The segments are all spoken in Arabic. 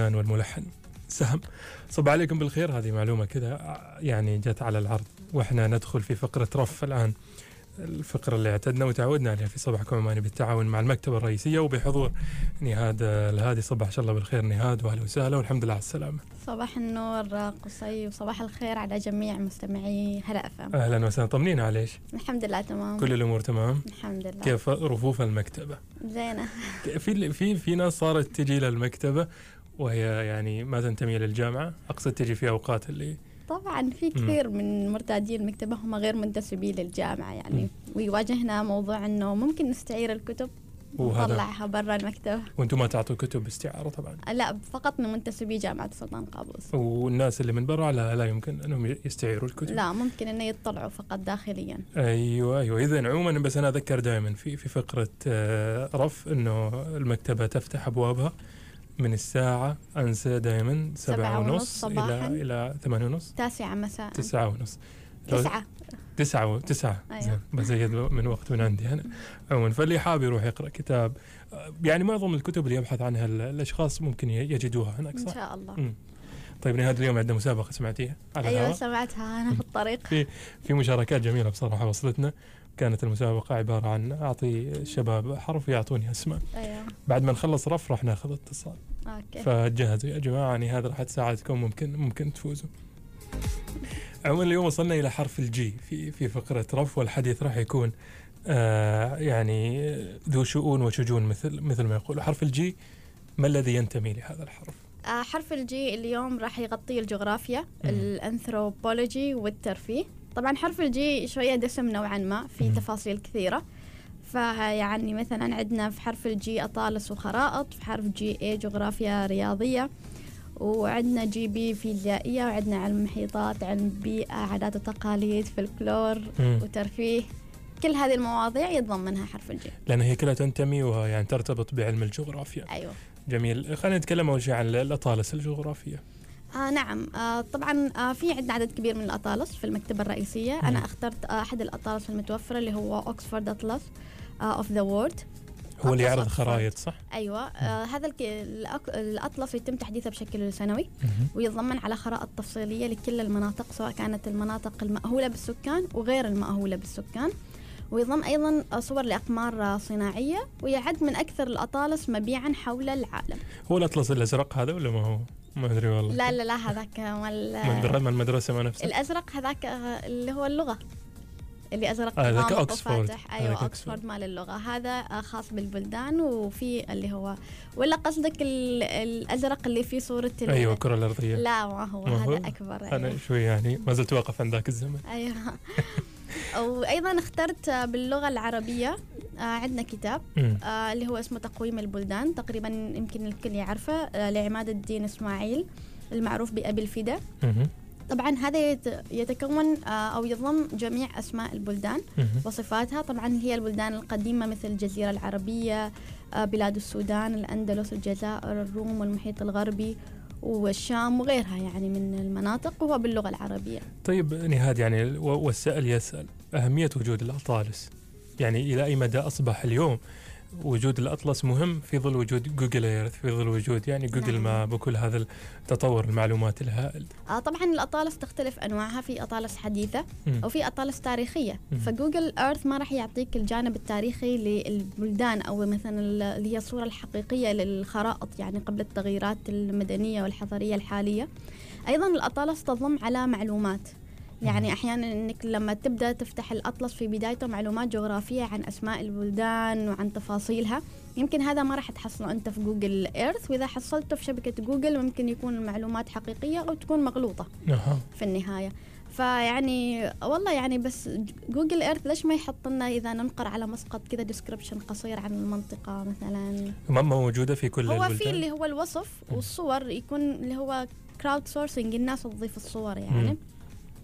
الفنان والملحن. سهم. صب عليكم بالخير هذه معلومة كذا يعني جت على العرض وإحنا ندخل في فقرة رف الآن. الفقرة اللي اعتدنا وتعودنا عليها في صباحكم عماني بالتعاون مع المكتبة الرئيسية وبحضور نهاد الهادي. صباح الله بالخير نهاد واهلا وسهلا والحمد لله على السلامة. صباح النور قصي وصباح الخير على جميع مستمعي هلا أفهم. أهلا وسهلا. طمنينا عليش الحمد لله تمام. كل الأمور تمام؟ الحمد لله. كيف رفوف المكتبة؟ زينة. في في في ناس صارت تجي للمكتبة وهي يعني ما تنتمي للجامعة. أقصد تجي في أوقات اللي طبعا في كثير من مرتادين المكتبة هم غير منتسبين للجامعة يعني. ويواجهنا موضوع إنه ممكن نستعير الكتب ونطلعها برا المكتبة وأنتم ما تعطوا كتب استعارة طبعا. لا فقط من منتسبي جامعة السلطان قابوس. والناس اللي من برا لا لا يمكن إنهم يستعيروا الكتب. لا ممكن إنه يطلعوا فقط داخليا. أيوه أيوه. اذا عموما بس أنا أذكر دائما في في فقرة آه، رف إنه المكتبة تفتح أبوابها. من الساعة أنسى دائما سبعة ونص. إلى إلى ثمانية ونص. تاسعة مساء. تسعة ونص. تسعة. تسعة و- تسعة. أيوة. زين. بزيد من وقت من عندي أنا. عموما فاللي حاب يروح يقرأ كتاب آه، يعني معظم الكتب اللي يبحث عنها ال- الأشخاص ممكن يجدوها هناك صح؟ شاء الله. مم. طيب نهاد اليوم عندنا مسابقة سمعتيها؟ على أيوه الهواء. سمعتها أنا في الطريق. في مشاركات جميلة بصراحة وصلتنا. كانت المسابقة عبارة عن أعطي الشباب حرف يعطوني أسماء. أيوه. بعد ما نخلص رف راح ناخذ اتصال. Okay. فجهزوا. يا جماعة يعني هذا راح تساعدكم. ممكن ممكن تفوزوا. عموما اليوم وصلنا إلى حرف ال G في في فقرة رف والحديث راح يكون آه يعني ذو شؤون وشجون مثل مثل ما يقول. حرف ال G ما الذي ينتمي لهذا الحرف؟ آه، حرف ال G اليوم راح يغطي الجغرافيا الأنثروبولوجي والترفيه. طبعا حرف ال G شوية دسم نوعا ما في. تفاصيل كثيرة. فيعني مثلا عندنا في حرف ال G أطالس وخرائط في حرف GA جغرافيا رياضية وعندنا GB فيزيائية وعندنا علم محيطات علم بيئة عادات وتقاليد فلكلور. وترفيه. كل هذه المواضيع يتضمنها حرف ال G لأن هي كلها تنتمي ويعني ترتبط بعلم الجغرافيا. أيوه. جميل. خلينا نتكلم أول شيء عن الأطالس الجغرافية. آه نعم. آه طبعا آه في عندنا عدد كبير من الأطالس في المكتبة الرئيسية. مم. أنا اخترت آه أحد الأطالس المتوفرة اللي هو Oxford Atlas of the World هو اللي يعرض. خرائط صح؟ أيوة آه هذا الك... الأطلس يتم تحديثه بشكل سنوي. ويتضمن على خرائط تفصيلية لكل المناطق سواء كانت المناطق المأهولة بالسكان وغير المأهولة بالسكان ويضم أيضا آه، صور لأقمار آه، صناعية ويعد من أكثر الأطالس مبيعا حول العالم هو الأطلس الأزرق هذا ولا ما هو؟ ما أدري والله لا لا لا هذاك مال من المدرسة ما نفسها الأزرق هذاك آه، اللي هو اللغة اللي أزرق آه، غامق. وفاتح أيوه. اوكسفورد مال اللغة هذا آه، خاص بالبلدان وفي اللي هو ولا قصدك ال- الأزرق اللي فيه صورة ال- أيوة الكرة الأرضية لا ما هو ما هو؟ هذا اكبر أيوة. شوي يعني ما زلت واقف عند ذاك الزمن أيوه وأيضا اخترت باللغة العربية آه، عندنا كتاب. آه، اللي هو اسمه تقويم البلدان تقريبا يمكن الكل يعرفه آه، لعماد الدين إسماعيل المعروف بأبي الفدا. طبعا هذا يت- يتكون آه، أو يضم جميع أسماء البلدان. وصفاتها طبعا هي البلدان القديمة مثل الجزيرة العربية آه، بلاد السودان الأندلس الجزائر الروم والمحيط الغربي والشام وغيرها يعني من المناطق وهو باللغة العربية طيب نهاد يعني والسائل يسأل أهمية وجود الأطالس يعني إلى أي مدى أصبح اليوم وجود الأطلس مهم في ظل وجود Google Earth في ظل وجود يعني جوجل نعم. Map وكل هذا التطور المعلومات الهائل آه، طبعا الأطالس تختلف أنواعها في أطالس حديثة مم. وفي أطالس تاريخية مم. ف Google Earth ما راح يعطيك الجانب التاريخي للبلدان أو مثلا ال- اللي هي الصورة الحقيقية للخرائط يعني قبل التغييرات المدنية والحضارية الحالية أيضا الأطالس تضم على معلومات يعني أحيانا إنك لما تبدأ تفتح الأطلس في بدايته معلومات جغرافية عن أسماء البلدان وعن تفاصيلها. يمكن هذا ما راح تحصله أنت في Google Earth وإذا حصلته في شبكة جوجل ممكن يكون المعلومات حقيقية أو تكون مغلوطة أها. في النهاية. فيعني والله يعني بس Google Earth ليش ما يحط لنا إذا ننقر على مسقط كذا description قصير عن المنطقة مثلا؟ ما موجودة في كل هو في اللي هو الوصف. والصور يكون اللي هو كراود سورسنج الناس تضيف الصور يعني. مم.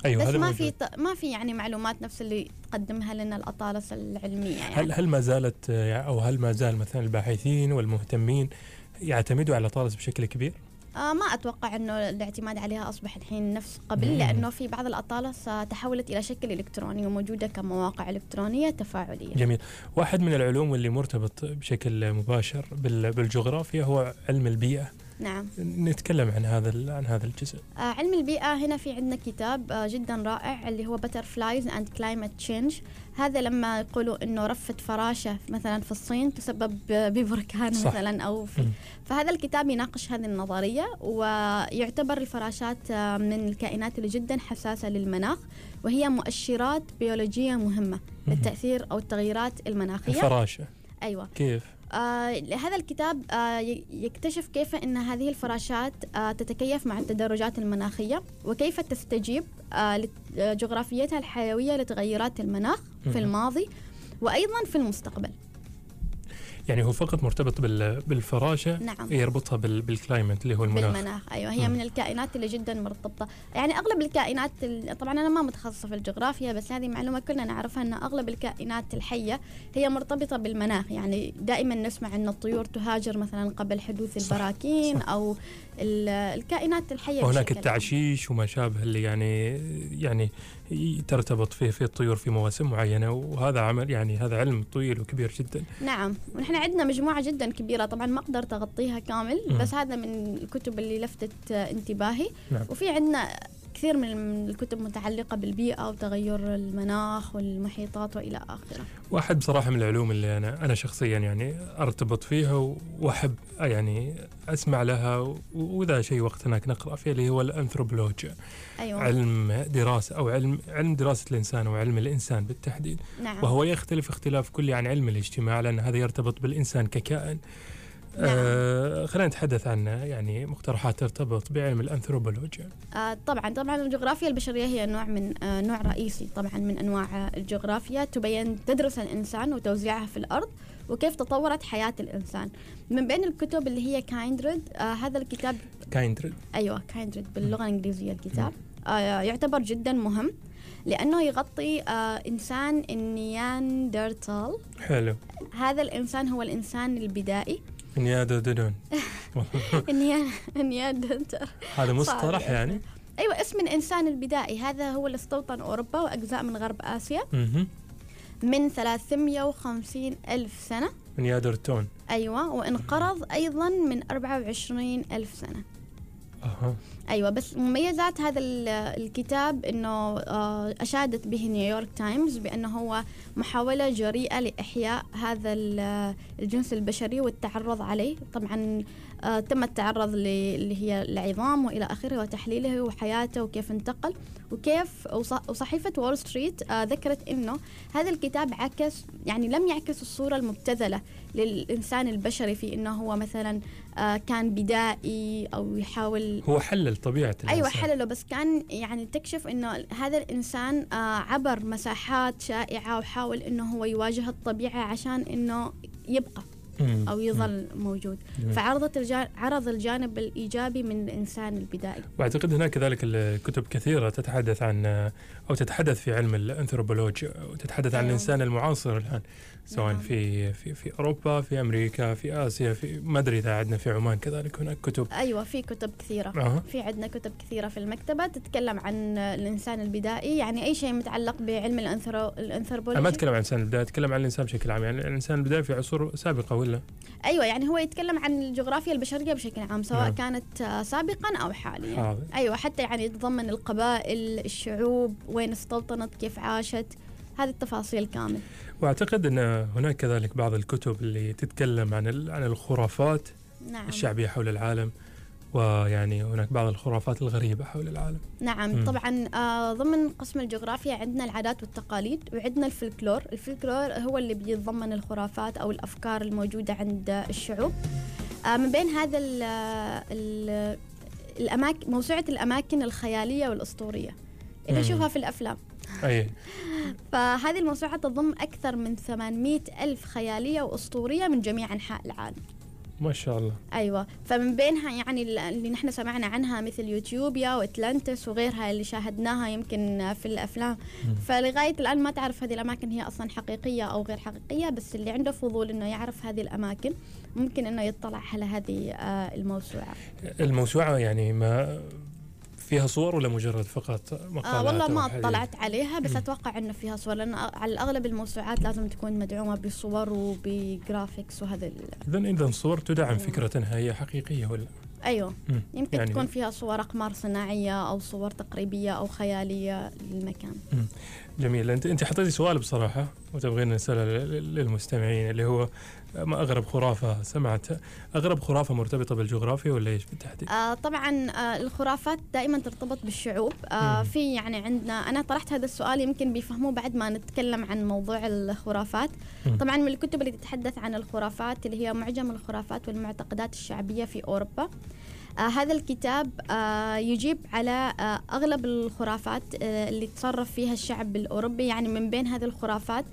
أيوه بس ما. في ت- ما في يعني معلومات نفس اللي تقدمها لنا الأطالس العلمية يعني هل هل ما زالت آه، أو هل ما زال مثلا الباحثين والمهتمين يعتمدوا على الأطالس بشكل كبير؟ آه ما أتوقع إنه الاعتماد عليها اصبح الحين نفس قبل مم. لأنه في بعض الأطالس آه، تحولت إلى شكل إلكتروني وموجودة كمواقع إلكترونية تفاعلية جميل واحد من العلوم اللي مرتبط بشكل مباشر بال- بالجغرافيا هو علم البيئة نعم نتكلم عن هذا عن هذا الجزء آه علم البيئة هنا في عندنا كتاب آه جدا رائع اللي هو Butterflies and Climate Change هذا لما يقولوا إنه رفة فراشة مثلا في الصين تسبب ببركان صح. مثلا أو في. فهذا الكتاب يناقش هذه النظرية ويعتبر الفراشات آه، من الكائنات اللي جدا حساسة للمناخ وهي مؤشرات بيولوجية مهمة. للتأثير أو التغييرات المناخية الفراشة أيوة كيف؟ آه هذا الكتاب آه يكتشف كيف أن هذه الفراشات آه تتكيف مع التدرجات المناخية وكيف تستجيب آه لجغرافيتها الحيوية لتغيرات المناخ في. الماضي وأيضا في المستقبل يعني هو فقط مرتبط بال... بالفراشة نعم يربطها بال... بالكلايمت اللي هو المناخ بالمناخ أيوه هي مم. من الكائنات اللي جدا مرتبطة يعني أغلب الكائنات ال- طبعا أنا ما متخصصة في الجغرافيا بس هذه معلومة كلنا نعرفها إن أغلب الكائنات الحية هي مرتبطة بالمناخ يعني دائما نسمع إن الطيور تهاجر مثلا قبل حدوث صح، البراكين صح. أو ال- الكائنات الحية وهناك. التعشيش وما شابه اللي يعني يعني ترتبط فيه في الطيور في مواسم معينة وهذا عمل يعني هذا علم طويل وكبير جدا نعم ونحن عندنا مجموعة جدا كبيرة طبعا ما أقدر تغطيها كامل. بس هذا من الكتب اللي لفتت انتباهي نعم. وفي عندنا كثير من الكتب متعلقة بالبيئة وتغير المناخ والمحيطات وإلى آخره. واحد بصراحة من العلوم اللي أنا أنا شخصيا يعني أرتبط فيها وأحب يعني أسمع لها وإذا شيء وقت هناك نقرأ فيه اللي هو الأنثروبولوجيا. أيوة. علم دراسة أو علم علم دراسة الإنسان أو علم الإنسان بالتحديد. نعم. وهو يختلف اختلاف كلي عن علم الاجتماع لأن هذا يرتبط بالإنسان ككائن. نعم. آه خلينا نتحدث عن يعني مقترحات ترتبط بعلم الأنثروبولوجيا. آه طبعا طبعا الجغرافيا البشرية هي نوع من آه نوع رئيسي طبعا من أنواع آه، الجغرافيا. تبين تدرس الإنسان وتوزيعها في الأرض وكيف تطورت حياة الإنسان. من بين الكتب اللي هي Kindred آه هذا الكتاب Kindred؟ أيوه Kindred باللغة الإنجليزية الكتاب. آه يعتبر جدا مهم لأنه يغطي آه إنسان النياندرتال. حلو. هذا الإنسان هو الإنسان البدائي. ددون النيا- النياندرتال هذا مصطلح. يعني. أيوه اسم الإنسان البدائي. هذا هو اللي استوطن أوروبا وأجزاء من غرب آسيا. من 350 ألف سنة. نيادرتون أيوه وانقرض أيضا من 24 ألف سنة. أها. أيوه بس مميزات هذا ال- الكتاب إنه آه، أشادت به نيويورك تايمز بأنه هو محاولة جريئة لإحياء هذا ال- الجنس البشري والتعرض عليه. طبعا آه، تم التعرض اللي هي العظام وإلى آخره وتحليله وحياته وكيف انتقل وكيف وص- وصحيفة وول ستريت آه، ذكرت إنه هذا الكتاب عكس يعني لم يعكس الصورة المبتذلة للإنسان البشري في إنه هو مثلا كان بدائي أو يحاول هو حلل طبيعة الإنسان. أيوه حلله بس كان يعني تكشف إنه هذا الإنسان آه، عبر مساحات شائعة وحاول إنه هو يواجه الطبيعة عشان إنه يبقى. مم. أو مم. يظل موجود جميل. فعرضت الجا... عرض الجانب الإيجابي من الإنسان البدائي وأعتقد هناك كذلك الكتب كثيرة تتحدث عن أو تتحدث في علم الانثروبولوجيا وتتحدث عن أيوة. الإنسان المعاصر الآن سواء نعم. في في في أوروبا في أمريكا في آسيا في ما أدري إذا عندنا في عمان كذلك هناك كتب أيوه في كتب كثيرة أه. في عندنا كتب كثيرة في المكتبة تتكلم عن الإنسان البدائي يعني أي شيء متعلق بعلم الأنثرو... أنا ما أتكلم عن الإنسان البدايه أتكلم عن الإنسان بشكل عام يعني الإنسان البدايه في عصور سابقة ولا؟ أيوه يعني هو يتكلم عن الجغرافيا البشرية بشكل عام سواء نعم. كانت آه، سابقا أو حاليا. حاضر. أيوه حتى يعني يتضمن القبائل الشعوب وين استوطنت كيف عاشت هذه التفاصيل كامل وأعتقد أن هناك كذلك بعض الكتب اللي تتكلم عن عن الخرافات نعم. الشعبية حول العالم. ويعني هناك بعض الخرافات الغريبة حول العالم. نعم مم. طبعا آه ضمن قسم الجغرافيا عندنا العادات والتقاليد وعندنا الفلكلور. الفلكلور هو اللي بيتضمن الخرافات أو الأفكار الموجودة عند الشعوب. آه من بين هذا ال ال الاماكن موسوعة الأماكن الخيالية والأسطورية. اللي مم. نشوفها في الأفلام. أي. فهذه الموسوعة تضم أكثر من 800 ألف خيالية وأسطورية من جميع أنحاء العالم. ما شاء الله. أيوة. فمن بينها يعني اللي نحن سمعنا عنها مثل يوتيوبيا وأتلانتس وغيرها اللي شاهدناها يمكن في الأفلام. مم. فلغاية الآن ما تعرف هذه الأماكن هي أصلا حقيقية أو غير حقيقية بس اللي عنده فضول إنه يعرف هذه الأماكن ممكن إنه يطلع على هذه آه، الموسوعة. الموسوعة يعني ما فيها صور ولا مجرد فقط مقالات آه والله ما؟ اطلعت عليها بس مم. أتوقع إنه فيها صور لأن على الأغلب الموسوعات لازم تكون مدعومة بصور وبجرافيكس وهذا إذا إذا الصور تدعم أيوة. فكرة أنها هي حقيقية ولا أيوه مم. يمكن يعني- تكون فيها صور أقمار صناعية أو صور تقريبية أو خيالية للمكان جميل انت أنت حطيتي سؤال بصراحة وتبغين نساله لل- للمستمعين اللي هو ما أغرب خرافة سمعتها أغرب خرافة مرتبطة بالجغرافيا ولا إيش بالتحديد؟ آه طبعا آه الخرافات دائما ترتبط بالشعوب آه. في يعني عندنا أنا طرحت هذا السؤال يمكن بيفهموه بعد ما نتكلم عن موضوع الخرافات مم. طبعا من الكتب اللي تتحدث عن الخرافات اللي هي معجم الخرافات والمعتقدات الشعبية في أوروبا آه هذا الكتاب آه يجيب على آه أغلب الخرافات آه اللي تصرف فيها الشعب الأوروبي يعني من بين هذه الخرافات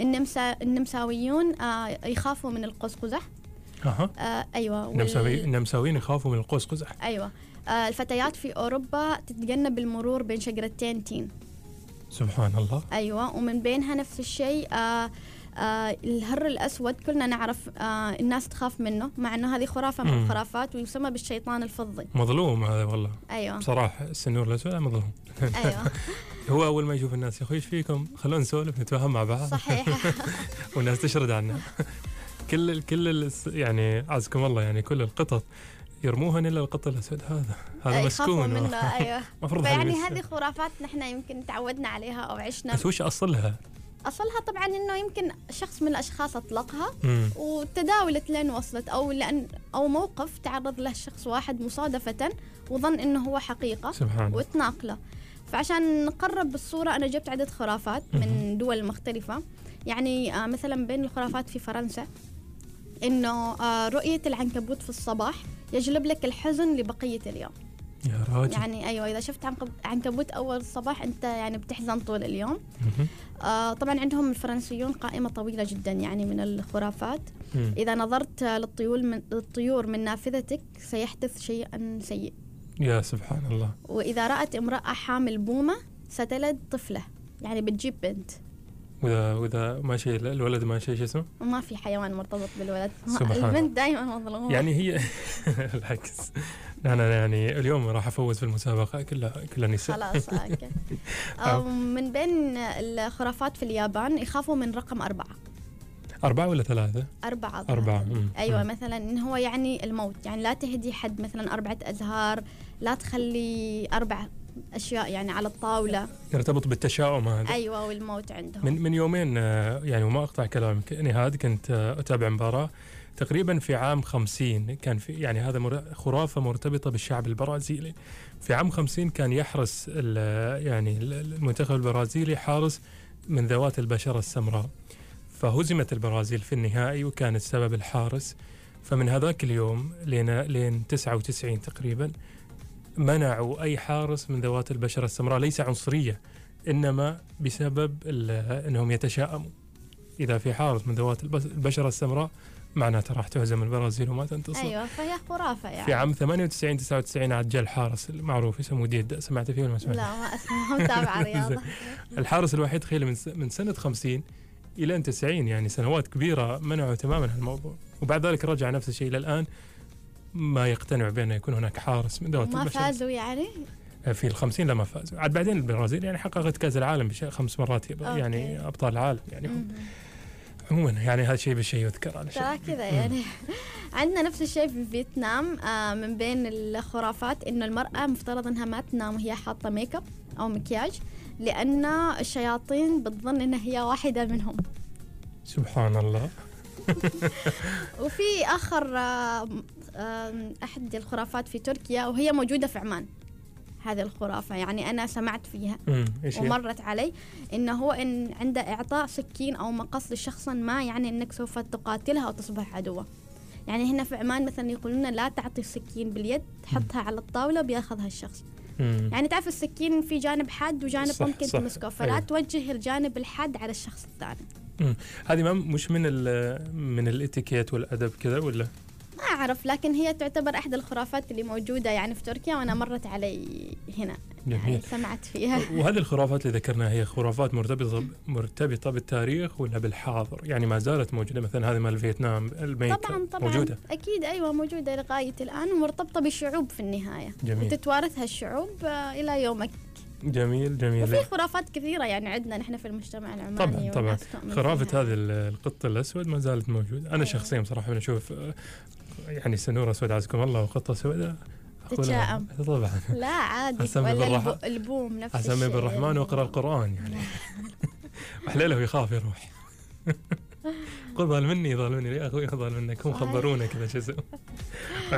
النمسا النمساويون آه يخافوا من القوس قزح أها. آه أيوة وال- النمساوي النمساويين يخافوا من القوس قزح أيوة. آه الفتيات في أوروبا تتجنب المرور بين شجرتين تين سبحان الله. أيوة ومن بينها نفس الشيء آه آه الهر الأسود كلنا نعرف آه الناس تخاف منه مع أنه هذه خرافة من. الخرافات ويسمى بالشيطان الفضي. مظلوم هذا والله. أيوة. بصراحة السنور الأسود مظلوم. أيوة. هو أول ما يشوف الناس يا أخوي إيش فيكم؟ خلونا نسولف نتفاهم مع بعض. صحيح. والناس تشرد عنها كل ال- كل ال- يعني عزكم الله يعني كل القطط يرموهن الا القط الأسود. هذا هذا مسكون منه أيوة. المفروض فيعني هذه خرافات نحن يمكن تعودنا عليها أو عشنا. بس وش أصلها؟ أصلها طبعا أنه يمكن شخص من الأشخاص أطلقها مم. وتداولت لين وصلت أو لأن أو موقف تعرض له شخص واحد مصادفة وظن إنه هو حقيقة سبحان الله. وتناقله. فعشان نقرب بالصورة أنا جبت عده خرافات من دول مختلفة. يعني آه مثلا بين الخرافات في فرنسا إنه آه رؤية العنكبوت في الصباح يجلب لك الحزن لبقية اليوم. يا راجل. يعني أيوه إذا شفت عنكب- عنكبوت أول الصباح أنت يعني بتحزن طول اليوم. آه طبعا عندهم الفرنسيون قائمة طويلة جدا يعني من الخرافات. إذا نظرت للطيور من, للطيور من نافذتك سيحدث شيئا سيء. يا سبحان الله. وإذا رأت امرأة حامل بومة ستلد طفلة. يعني بتجيب بنت. واذا وإذا ماشي الولد ماشي شو اسمه؟ وما في حيوان مرتبط بالولد. سبحان. البنت دائما مظلومة. يعني هي العكس. أنا يعني اليوم راح أفوز في المسابقة كلها كلها نساء. خلاص أوكي. من بين الخرافات في اليابان يخافوا من رقم أربعة ولا ثلاثة؟ أربعة. أربعة مم. أيوة مم. مثلا إن هو يعني الموت يعني لا تهدي حد مثلا أربعة أزهار لا تخلي أربع أشياء يعني على الطاولة. يرتبط بالتشاؤم هذا. أيوة والموت عندهم. من من يومين آه، يعني وما أقطع كلامك نهاد كنت آه، أتابع مباراة تقريبا في عام 50 كان في يعني هذا خرافة مرتبطة بالشعب البرازيلي. في عام 50 كان يحرس يعني ال- المنتخب البرازيلي حارس من ذوات البشرة السمراء. فهزمت البرازيل في النهائي وكان السبب الحارس. فمن هذاك اليوم لين لين 99 تقريبا منعوا أي حارس من ذوات البشرة السمراء ليس عنصرية إنما بسبب إنهم يتشائموا. إذا في حارس من ذوات البشرة السمراء معناته راح تهزم البرازيل وما تنتصر. أيوة فهي خرافة يعني. في عام 98 99 عاد جاء الحارس المعروف اسمه ديد. سمعت فيه ولا ما سمعت؟ لا ما اسمع ما متابعة رياضة الحارس الوحيد تخيل من سنة 50 إلى 90 يعني سنوات كبيرة منعوا تماما هالموضوع وبعد ذلك رجع نفس الشيء إلى الآن ما يقتنع بأن يكون هناك حارس من ذوات ما فازوا يعني في الخمسين لما فازوا عاد بعدين البرازيل يعني حققت كأس العالم بش- خمس مرات يبقى okay. يعني أبطال العالم يعني هم. عموما يعني هذا شيء بالشيء يذكر على شيء. كذا يعني. عندنا نفس الشيء في فيتنام آه من بين الخرافات إنه المرأة مفترض إنها ما تنام وهي حاطة make up أو مكياج لأن الشياطين بتظن انها هي واحدة منهم. سبحان الله وفي آخر آه آه أحد الخرافات في تركيا وهي موجودة في عمان. هذه الخرافة يعني أنا سمعت فيها؟ ومرت علي إنه هو إن عند إعطاء سكين أو مقص لشخص ما يعني إنك سوف تقاتلها أو تصبح عدوة. يعني هنا في عمان مثلا يقولون لا تعطي السكين باليد تحطها على الطاولة بياخذها الشخص. مم. يعني تعرف السكين في جانب حاد وجانب صح، ممكن صح، تمسكه فلا أيوة. توجه الجانب الحاد على الشخص الثاني. هذه ما مش من ال من الإتيكيت والأدب كذا ولا؟ ما أعرف لكن هي تعتبر احدى الخرافات اللي موجودة يعني في تركيا وأنا مرت علي هنا. يعني سمعت فيها. وهذه الخرافات اللي ذكرناها هي خرافات مرتبطة مرتبطة بالتاريخ ولا بالحاضر. يعني ما زالت موجودة مثلا هذه مال فيتنام الميك طبعا طبعا. موجودة. أكيد أيوه موجودة لغاية الآن ومرتبطة بالشعوب في النهاية. جميل. وتتوارثها الشعوب آه، إلى يومك. جميل جميل. وفي خرافات كثيرة يعني عندنا نحن في المجتمع العماني طبعاً، طبعاً. خرافة فيها. ال- القط الأسود ما زالت موجودة. أنا أيوة. شخصيا صراحة من أشوف آه، يعني سنورة سود عزكم الله وقطة سوداء تتشائم. طبعا لا عادي. ولا بالرح- الب- البوم نفس أسمي الشيء. بالرحمن وأقرأ القرآن يعني. وحليله يخاف يروح. قل ظل مني ظل مني يا أخوي؟ ظل منك هم. خبرونا كذا شو اسمه.